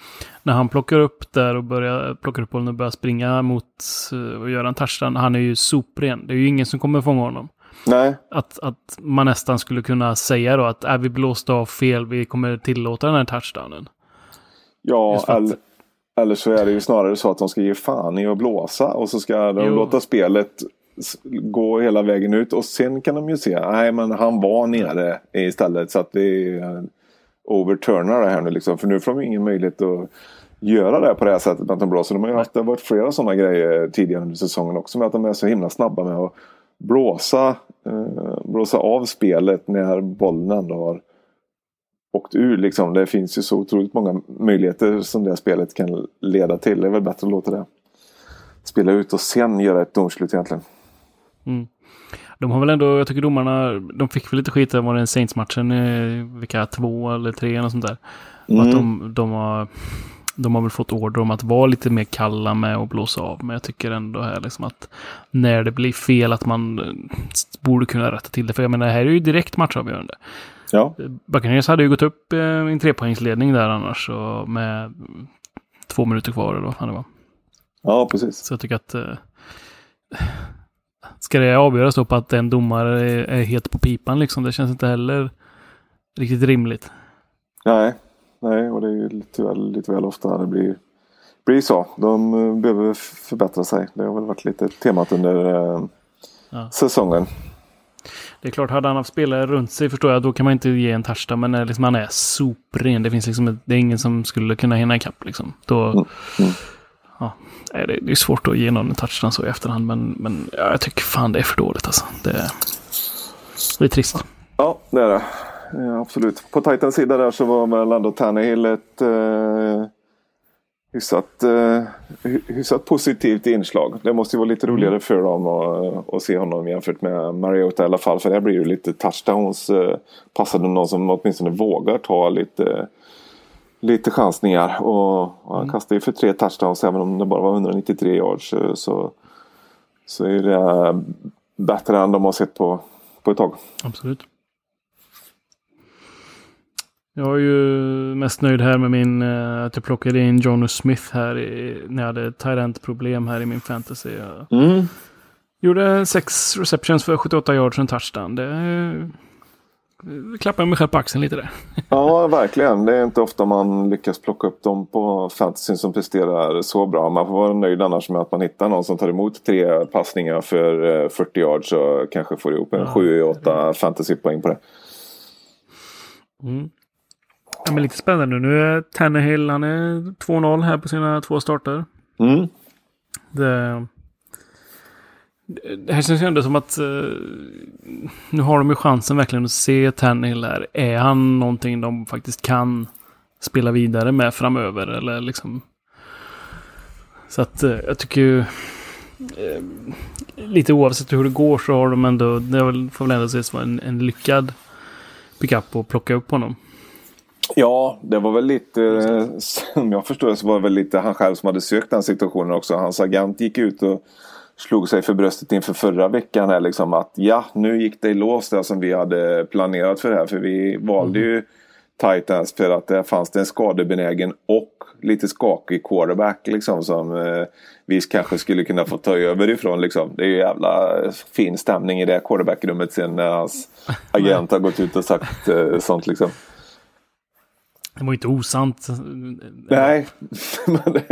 när han plockar upp där och börjar plocka upp bollen och börjar springa mot eh, och göra en touchdown. Han är ju sopren. Det är ju ingen som kommer fånga honom. Nej. Att, att man nästan skulle kunna säga då att är vi blåst av fel, vi kommer tillåta den här touchdownen. Ja, eller, eller så är det ju snarare så att de ska ge fan i att blåsa och så ska de jo. låta spelet gå hela vägen ut och sen kan de ju se, nej men han var nere istället så att det är overturnar det här nu liksom. För nu får de ingen möjlighet att göra det på det här sättet att de blåser. De har ju haft, det har varit flera sådana grejer tidigare under säsongen också med att de är så himla snabba med att blåsa, eh, blåsa av spelet när bollen ändå har åkt ur. Liksom. Det finns ju så otroligt många möjligheter som det spelet kan leda till. Det är väl bättre att låta det spela ut och sen göra ett domslut egentligen. Mm. De har väl ändå, jag tycker domarna, de fick väl lite skit var det Saints-matchen, vilka två eller tre eller sånt där. Mm. Att de, de, har, de har väl fått order om att vara lite mer kalla med att blåsa av. Men jag tycker ändå här liksom att när det blir fel att man eh, borde kunna rätta till det. För jag menar, det här är ju direkt matchavgörande. Ja. Buccaneers hade ju gått upp i en trepoängsledning där annars och med två minuter kvar eller vad fan det var. Ja, precis. Så jag tycker att eh, ska det avgöras då på att en domare är, är helt på pipan liksom? Det känns inte heller riktigt rimligt. Nej, nej och det är ju lite väl, lite väl ofta det blir, blir så. De uh, behöver förbättra sig. Det har väl varit lite temat under uh, ja. säsongen. Det är klart, hade han haft spelare runt sig förstår jag, då kan man inte ge en touchdown. Men när liksom han är sopren, det finns liksom, det är ingen som skulle kunna hinna ikapp liksom. Då, mm. Mm ja, det, det är svårt att ge någon en touchdown så i efterhand. Men, men ja, jag tycker fan det är för dåligt alltså. Det, det är trist. Ja, det är det. Ja, absolut. På Titans sida där så var väl ändå Tannehill ett eh, hyfsat, eh, hyfsat positivt inslag. Det måste ju vara lite roligare mm. för dem att, se honom jämfört med Mariota i alla fall. För det blir ju lite touchdowns. Eh, passade någon som åtminstone vågar ta lite lite chansningar. Och, och han mm. kastade ju för tre touchdowns även om det bara var 193 yards. Så, så är det bättre än de har sett på, på ett tag. Absolut. Jag är ju mest nöjd här med min, uh, att jag plockade in Jonas Smith här i, när jag hade Tyrant problem här i min fantasy. Jag mm. Gjorde sex receptions för 78 yards och en touchdown. Det klappar mig själv på axeln lite där. Ja, verkligen. Det är inte ofta man lyckas plocka upp dem på fantasyn som presterar så bra. Man får vara nöjd annars med att man hittar någon som tar emot tre passningar för 40 eh, yards och kanske får ihop en ja. 7-8 fantasypoäng på det. Mm. Ja, men lite spännande. Nu är Tannehill, han är 2-0 här på sina två starter. Mm. Det det här känns ju ändå som att eh, nu har de ju chansen verkligen att se Tannehill här. Är han någonting de faktiskt kan spela vidare med framöver? Eller liksom... Så att eh, jag tycker ju... Eh, lite oavsett hur det går så har de ändå... Det får väl ändå ses som en, en lyckad pickup och plocka upp honom. Ja, det var väl lite, eh, som jag förstår så var det väl lite han själv som hade sökt den situationen också. Hans agent gick ut och slog sig för bröstet inför förra veckan här liksom att ja, nu gick det i lås det som vi hade planerat för det här. För vi valde mm. ju Titans för att det fanns det en skadebenägen och lite skakig quarterback liksom som eh, vi kanske skulle kunna få ta över ifrån liksom. Det är ju jävla fin stämning i det quarterbackrummet sen när hans agent har gått ut och sagt eh, sånt liksom. Det var inte osant. Nej, men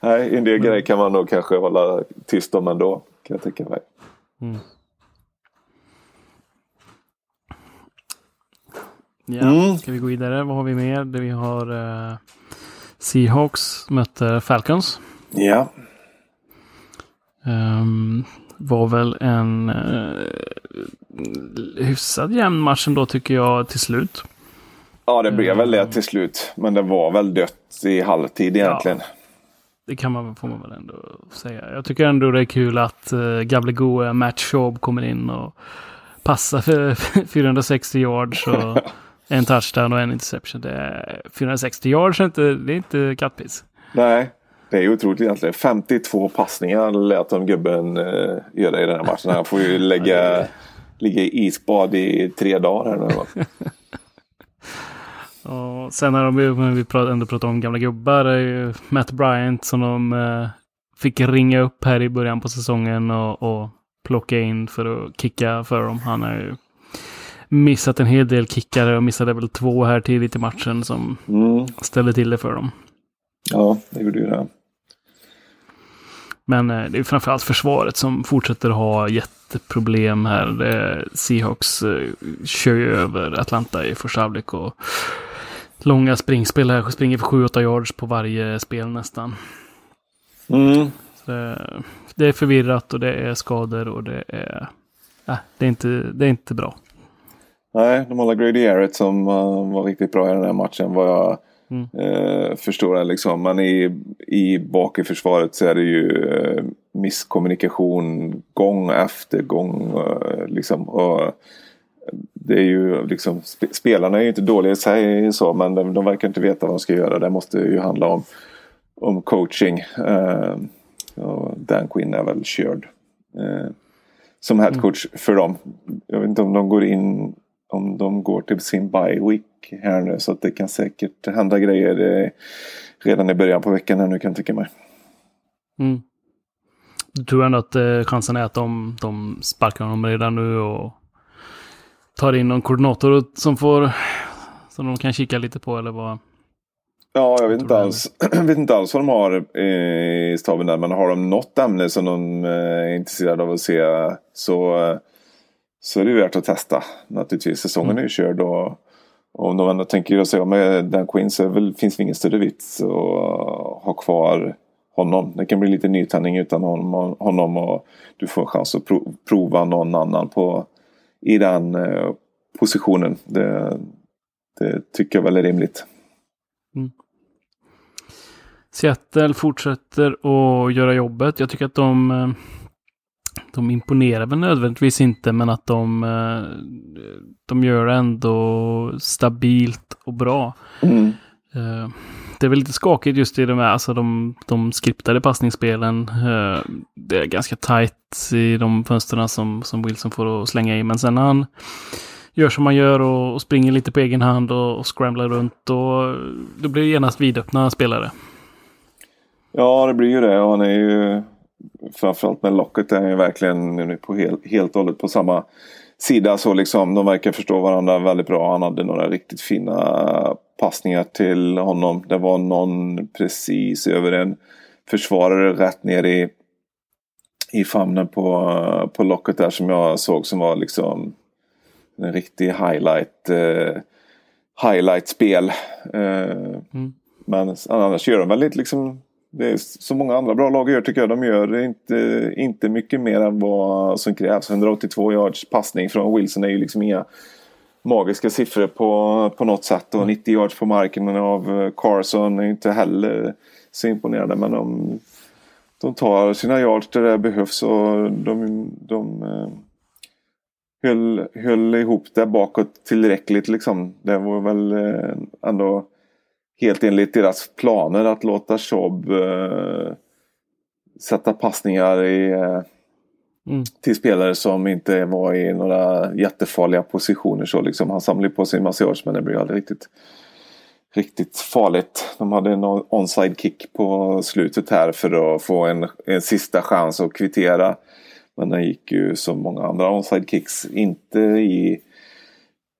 nej, en del grejer kan man nog kanske hålla tyst om ändå. Kan jag tänka mig. Mm. Ja, mm. ska vi gå vidare? Vad har vi mer? vi har uh, Seahawks möter Falcons. Ja. Um, var väl en uh, hyfsad jämn match ändå tycker jag till slut. Ja, det blev väl det till slut. Men det var väl dött i halvtid egentligen. Ja, det kan man, får man väl ändå säga. Jag tycker ändå det är kul att uh, Gablegoe, Matt Schaub kommer in och passar för 460 yards. Och en touchdown och en interception. Det är 460 yards, inte, det är inte kattpiss. Nej, det är otroligt egentligen. 52 passningar lät de gubben uh, göra i den här matchen. Han får ju lägga, ligga i isbad i tre dagar här nu. Och sen har de ju, vi ändå pratat om gamla gubbar, är ju Matt Bryant som de uh, fick ringa upp här i början på säsongen och, och plocka in för att kicka för dem. Han är ju missat en hel del kickare och missade väl två här tidigt i matchen som mm. ställde till det för dem. Ja, det gjorde ju det. Men eh, det är framförallt försvaret som fortsätter ha jätteproblem här. Seahawks eh, kör ju över Atlanta i första halvlek och långa springspel här. Springer för 7-8 yards på varje spel nästan. Mm. Det, det, är förvirrat och det är skador och det är... Äh, det, är inte, det är inte bra. Nej, de håller Grady Jarrett som uh, var riktigt bra i den här matchen vad jag mm. uh, förstår det liksom. Men i, i bak i försvaret så är det ju uh, misskommunikation gång efter gång. Liksom. Och, det är ju liksom, sp spelarna är ju inte dåliga i sig så men de, de verkar inte veta vad de ska göra. Det måste ju handla om, om coaching. Dan Quinn är väl körd som headcoach mm. för dem. Jag vet inte om de går in om de går till sin bye week här nu. Så att det kan säkert hända grejer eh, redan i början på veckan här nu kan jag tycka mig. Mm. Du tror ändå att eh, chansen är att de, de sparkar honom redan nu och tar in någon koordinator som får som de kan kika lite på eller vad? Ja, jag vet inte, alls, vet inte alls vad de har i staben där. Men har de något ämne som de eh, är intresserade av att se så så är det värt att testa. Naturligtvis, säsongen mm. är ju körd och, och om de ändå tänker sig av med Dan Quinn så väl, finns det ingen större vits att ha kvar honom. Det kan bli lite nytändning utan honom, honom och du får en chans att prova någon annan på, i den eh, positionen. Det, det, tycker jag väl är rimligt. Mm. Seattle fortsätter att göra jobbet. Jag tycker att de eh, de imponerar väl nödvändigtvis inte, men att de, eh, de gör det ändå stabilt och bra. Mm. Eh, det är väl lite skakigt just i de här, alltså de, de skriptade passningsspelen. Eh, det är ganska tight i de fönstren som, som Wilson får att slänga i, men sen när han gör som man gör och, och springer lite på egen hand och, och scramblar runt, och då blir det genast vidöppna spelare. Ja, det blir ju det. Han är ju framförallt med locket är han ju verkligen på helt, helt och hållet på samma sida. Så liksom, de verkar förstå varandra väldigt bra. Han hade några riktigt fina passningar till honom. Det var någon precis över en försvarare rätt ner i, i famnen på, på locket där som jag såg som var liksom en riktig highlight eh, highlight-spel. Eh, mm. Men annars gör de väl lite liksom det är så många andra bra lag gör tycker jag. De gör inte, inte mycket mer än vad som krävs. 182 yards passning från Wilson är ju liksom inga magiska siffror på, på något sätt. Och 90 yards på marken av Carson är inte heller så imponerande. Men de, de tar sina yards där det behövs och de, de eh, höll, höll ihop det bakåt tillräckligt liksom. Det var väl eh, ändå helt enligt deras planer att låta Schob eh, sätta passningar i, eh, mm. till spelare som inte var i några jättefarliga positioner. Så liksom, han samlade på sig en massa yards men det blev aldrig riktigt, riktigt farligt. De hade en onside kick på slutet här för att få en, en sista chans att kvittera. Men den gick ju som många andra onside kicks inte i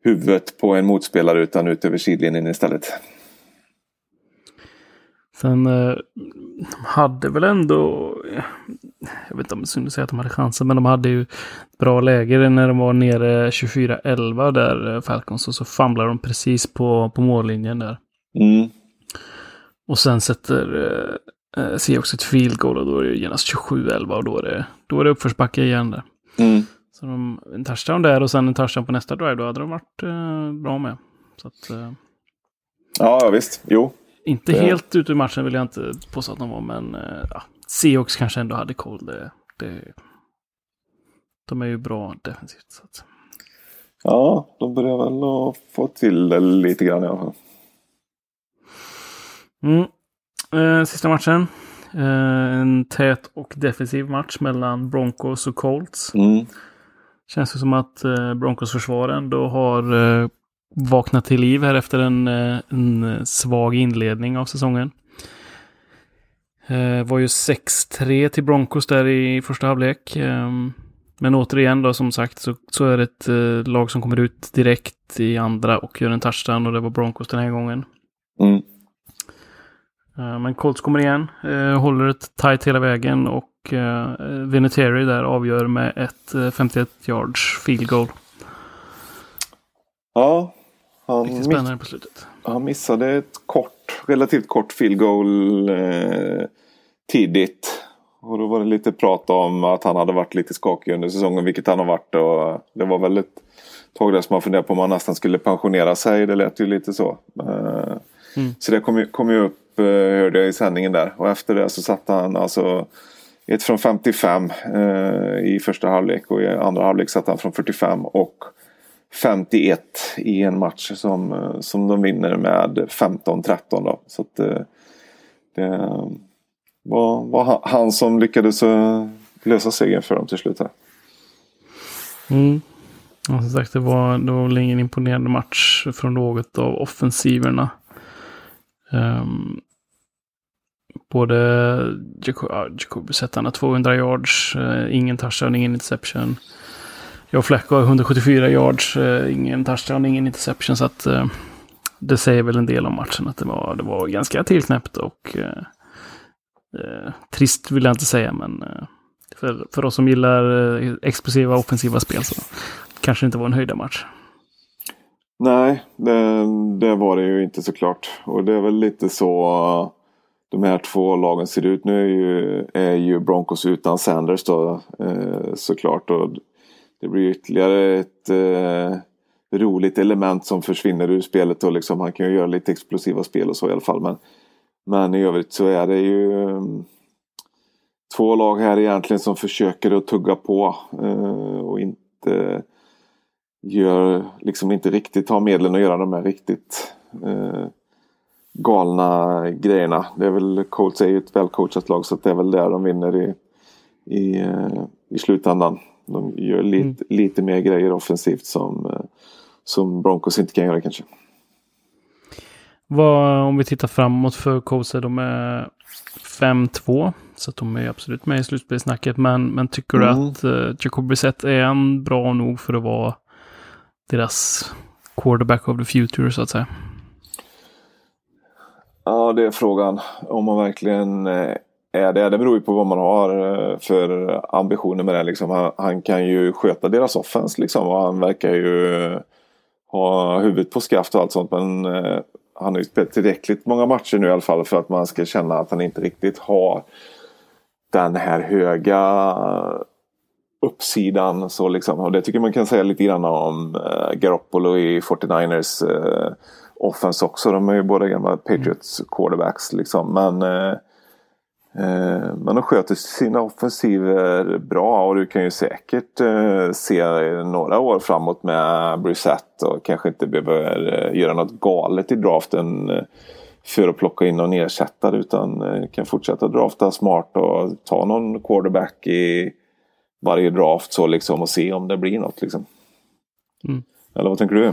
huvudet på en motspelare utan ut över sidlinjen istället. Sen eh, hade väl ändå, jag vet inte om synd att säga att de hade chansen, men de hade ju bra läge när de var nere 24-11 där eh, Falcons och så famlade de precis på, på mållinjen där. Mm. Och sen sätter eh, eh Seahawks ett field goal och då är det genast 27-11 och då är det, då är det uppförsbacke igen där. Mm. Så de, en touchdown där och sen en touchdown på nästa drive, då hade de varit eh, bra med. Så att, eh, ja, visst. Jo. Inte det... helt ute ur matchen vill jag inte påstå att de var, men eh, ja, Seahawks kanske ändå hade koll. Det, det, de är ju bra defensivt. Så att. Ja, de börjar väl att få till det lite grann i alla fall. Mm. Eh, sista matchen. Eh, en tät och defensiv match mellan Broncos och Colts. Mm. Känns det som att eh, Broncos försvar ändå har eh, vaknat till liv här efter en, eh, en svag inledning av säsongen. Det var ju 6-3 till Broncos där i första halvlek. Ehm, men återigen då som sagt så, så är det ett lag som kommer ut direkt i andra och gör en touchdown och det var Broncos den här gången. Mm. Men Colts kommer igen, håller ett tight hela vägen och Vinatieri där avgör med ett 51 yards field goal. Ja, han, Riktigt spännande på slutet. Han missade ett kort, relativt kort field goal eh, tidigt. Och då var det lite prat om att han hade varit lite skakig under säsongen, vilket han har varit. Och det var väl ett tag där som man funderade på om han nästan skulle pensionera sig. Det lät ju lite så. Eh, mm. Så det kom ju, kom ju upp, eh, hörde jag i sändningen där. Och efter det så satte han alltså ett från 55 eh, i första halvlek och i andra halvlek satte han från 45. Och 51 i en match som, eh, som de vinner med 15-13 då. Så att eh, det, var, var han som lyckades eh, lösa segern för dem till slut här. Mm. Ja, som sagt, det var, det var väl ingen imponerande match från något av offensiverna. Um, både Jacob, ja, Jacob 200 yards, uh, ingen touchdown, ingen interception. Joe Flacco har 174 yards, eh, ingen touchdown, ingen interception. Så att eh, det säger väl en del om matchen att det var, det var ganska tillknäppt och eh, eh trist vill jag inte säga. Men för, för oss som gillar eh, explosiva offensiva spel så kanske det inte var en höjda match. Nej, det, det, var det ju inte såklart. Och det är väl lite så de här två lagen ser ut. Nu är ju, är ju Broncos utan Sanders då såklart. Och det blir ytterligare ett eh, roligt element som försvinner ur spelet. Och liksom, han kan ju göra lite explosiva spel och så i alla fall. Men, men i övrigt så är det ju um, två lag här egentligen som försöker att tugga på. Uh, och inte gör, liksom inte riktigt har medlen att göra de här riktigt uh, galna grejerna. Det är väl Colts är ju ett välcoachat lag så det är väl där de vinner i, i, uh, i slutändan. De gör lite, mm. lite mer grejer offensivt som, eh, som Broncos inte kan göra kanske. Vad, om vi tittar framåt för Colts, de är 5-2. Så de är absolut med i slutspelssnacket. Men, men tycker mm. du att uh, Jacob Brissett är en bra nog för att vara deras quarterback of the future så att säga? Ja, det är frågan. Om man verkligen eh, är det. Det beror ju på vad man har eh, för ambitioner med det. Liksom. Han, han, kan ju sköta deras offens liksom, och han verkar ju eh, ha huvudet på skaft och allt sånt. Men eh, han har ju spelat tillräckligt många matcher nu i alla fall för att man ska känna att han inte riktigt har den här höga uppsidan. Så liksom, och det tycker man kan säga lite grann om eh, Garoppolo i 49ers eh, offense också. De är ju båda gamla Patriots quarterbacks. Liksom. Men Eh, men de sköter sina offensiver bra och du kan ju säkert eh, se några år framåt med Brissett och kanske inte behöver eh, göra något galet i draften för att plocka in någon ersättare utan kan fortsätta drafta smart och ta någon quarterback i varje draft så liksom och se om det blir något liksom. Mm. Eller vad tänker du?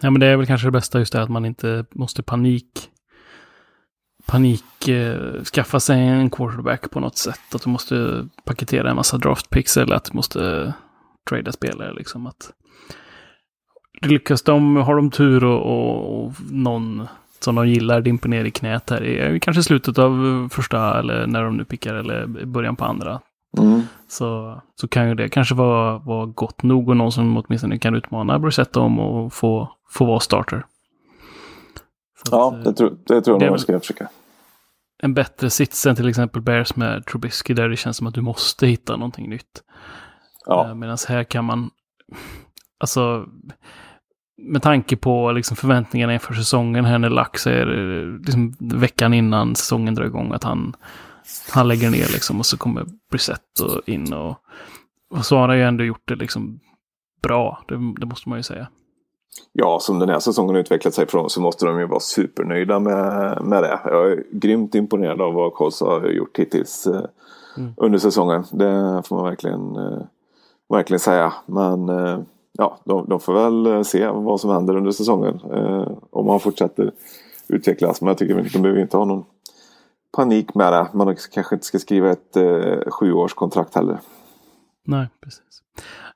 Ja, men det är väl kanske det bästa just det att man inte måste panik panik eh, skaffa sig en quarterback på något sätt. Att du måste paketera en massa draftpicks eller att du måste trada spelare. Liksom att lyckas de, har de tur och, och, och någon som de gillar dimper ner i knät här i kanske slutet av första eller när de nu pickar eller början på andra. Mm. Så, så kan ju det kanske vara, vara gott nog och någon som åtminstone kan utmana Brissett om och få, få vara starter. Ja, eh, det tror, det tror är jag nog jag ska försöka. en bättre sits än till exempel Bears med Trubisky där det känns som att du måste hitta någonting nytt. Ja, Medan här kan man, alltså med tanke på liksom förväntningarna inför säsongen här när Lack säger eh, liksom veckan innan säsongen drar igång att han, han lägger ner liksom och så kommer Brissett och in och, och så har han ju ändå gjort det liksom bra, det, det måste man ju säga. Ja, som den här säsongen utvecklat sig från så måste de ju vara supernöjda med, med det. Jag är grymt imponerad av vad Colts har gjort hittills eh, Mm. under säsongen. Det får man verkligen, eh, verkligen säga. Men eh, ja, de, de får väl eh, se vad som händer under säsongen. Eh, om han fortsätter utvecklas. Men jag tycker att de behöver inte ha någon panik med det. Man kanske inte ska skriva ett eh, sjuårskontrakt heller. Nej, precis.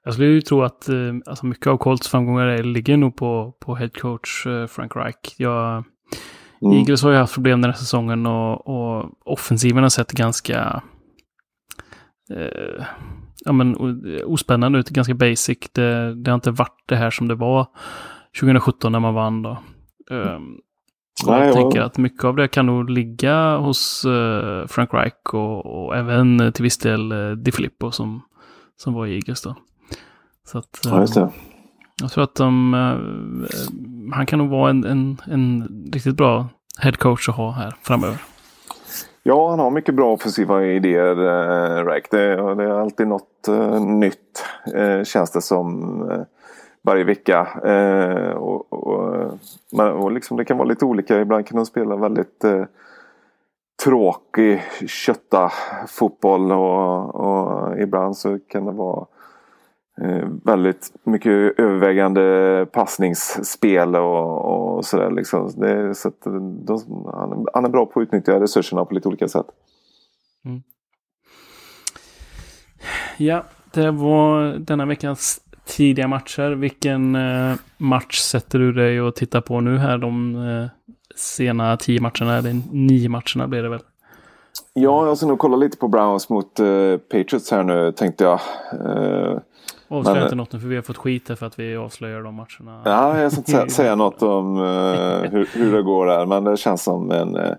Jag skulle ju tro att eh, alltså mycket av Colts framgångar ligger nog på, på head coach eh, Frank Reich. Jag, Mm. Eagles har ju haft problem den här säsongen och, och offensiven har sett ganska eh, ja, men, ospännande ut, ganska basic. Det, det har inte varit det här som det var 2017 när man vann då. Um, Nej, jag tänker att mycket av det kan nog ligga hos eh, Frank Reich och, och även till viss del uh, Di Filippo som, som var i Eagles då. Så att, Ja, just det. jag tror att de, eh, han kan nog vara en, en, en riktigt bra head coach att ha här framöver. Ja, han har mycket bra offensiva idéer, eh, Rack. Det, det är alltid något eh, nytt, eh, känns det som, eh, varje vecka. Eh, och, och, eh, men, och liksom, det kan vara lite olika. Ibland kan de spela väldigt eh, tråkig, kötta fotboll och, och ibland så kan det vara eh, väldigt mycket övervägande passningsspel och, och sådär. Liksom. Det, så de, han, är- han är bra på att utnyttja resurserna på lite olika sätt. Ja, det var denna veckans tidiga matcher. Vilken eh, match sätter du dig och tittar på nu här de eh, sena tio matcherna? Eller nio matcherna blir det väl? Ja, jag ska nog kolla lite på Browns mot eh, Patriots här nu tänkte jag. Eh, Avslöja inte något nu för vi har fått skit här för att vi avslöjar de matcherna. ja, jag ska inte säga, något om eh, hur, hur det går där. Men det känns som en, eh,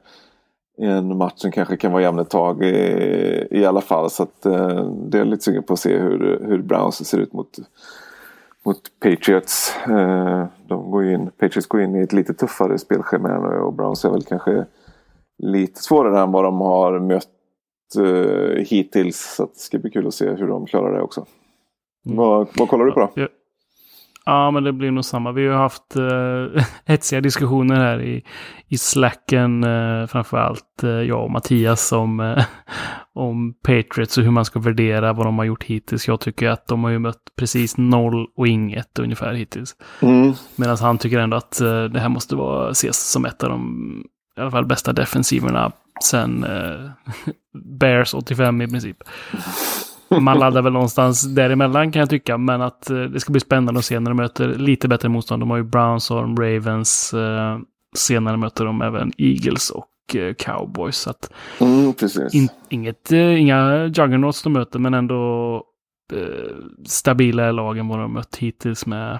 en match som kanske kan vara jämn ett tag i, i alla fall. Så att, eh, det är lite sugen på att se hur, hur Browns ser ut mot, mot Patriots. Eh, de går in, Patriots går in i ett lite tuffare spelschema nu och Browns är väl kanske lite svårare än vad de har mött eh, hittills. Så det ska bli kul att se hur de klarar det också. Mm. Vad, vad kollar du på då? Ja. Ja, men det blir nog samma. Vi har haft uh, hetsiga diskussioner här i, i slacken, uh, framför allt eh, jag och Mattias, om, eh, om Patriots och hur man ska värdera vad de har gjort hittills. Jag tycker att de har ju mött precis noll och inget ungefär hittills. Mm. Medan han tycker ändå att eh, det här måste vara, ses som ett av de i alla fall bästa defensiverna sen Bears 85 i princip. Man laddar väl någonstans däremellan kan jag tycka, men att eh, det ska bli spännande att se när de möter lite bättre motstånd. De har ju Browns och Ravens. Eh, senare möter de även Eagles och eh, Cowboys. Så att Mm, in, inget, inga juggernauts de möter, men ändå eh, stabilare lag än vad de mött hittills med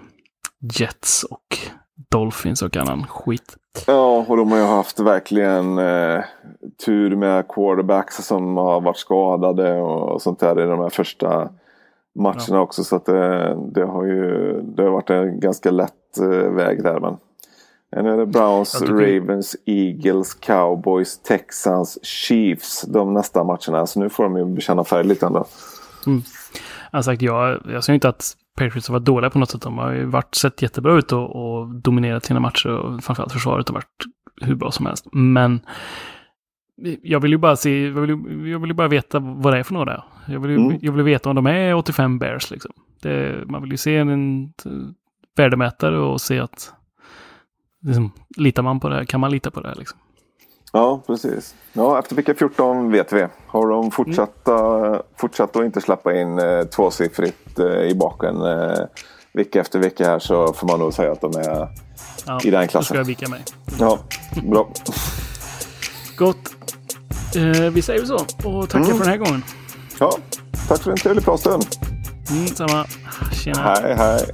Jets och Dolphins och annan skit. Ja, och de har ju haft verkligen eh, tur med quarterbacks som har varit skadade och sånt där i de här första matcherna också. Så att det, det har ju det har varit en ganska lätt eh, väg där. Men nu är det Browns, tycker- Ravens, Eagles, Cowboys, Texans, Chiefs de nästa matcherna. Så nu får de ju bekänna färg lite ändå. Jag har sagt, jag, jag säger inte att Patriots har varit dåliga på något sätt. De har ju varit, sett jättebra ut och, och dominerat sina matcher och framförallt försvaret har varit hur bra som helst. Men jag vill ju bara se, jag vill, ju- jag vill ju bara veta vad det är för några. Jag vill, ju- Mm. jag vill veta om de är 85 bears liksom. Det, man vill ju se en t- värdemätare och se att liksom, litar man på det här? Kan man lita på det här liksom? Ja, precis. Ja, efter vecka 14 vet vi. Har de fortsatta, fortsatt att inte släppa in eh, tvåsiffrigt eh, i baken eh, vecka efter vecka här så får man nog säga att de är Ja, I den Då klassen. ska jag vika mig. Ja, bra. Gott. Eh, vi säger så och tackar Mm. för den här gången. Ja, tack för en trevlig pratstund. Mm, samma. Tjena. Hej, hej.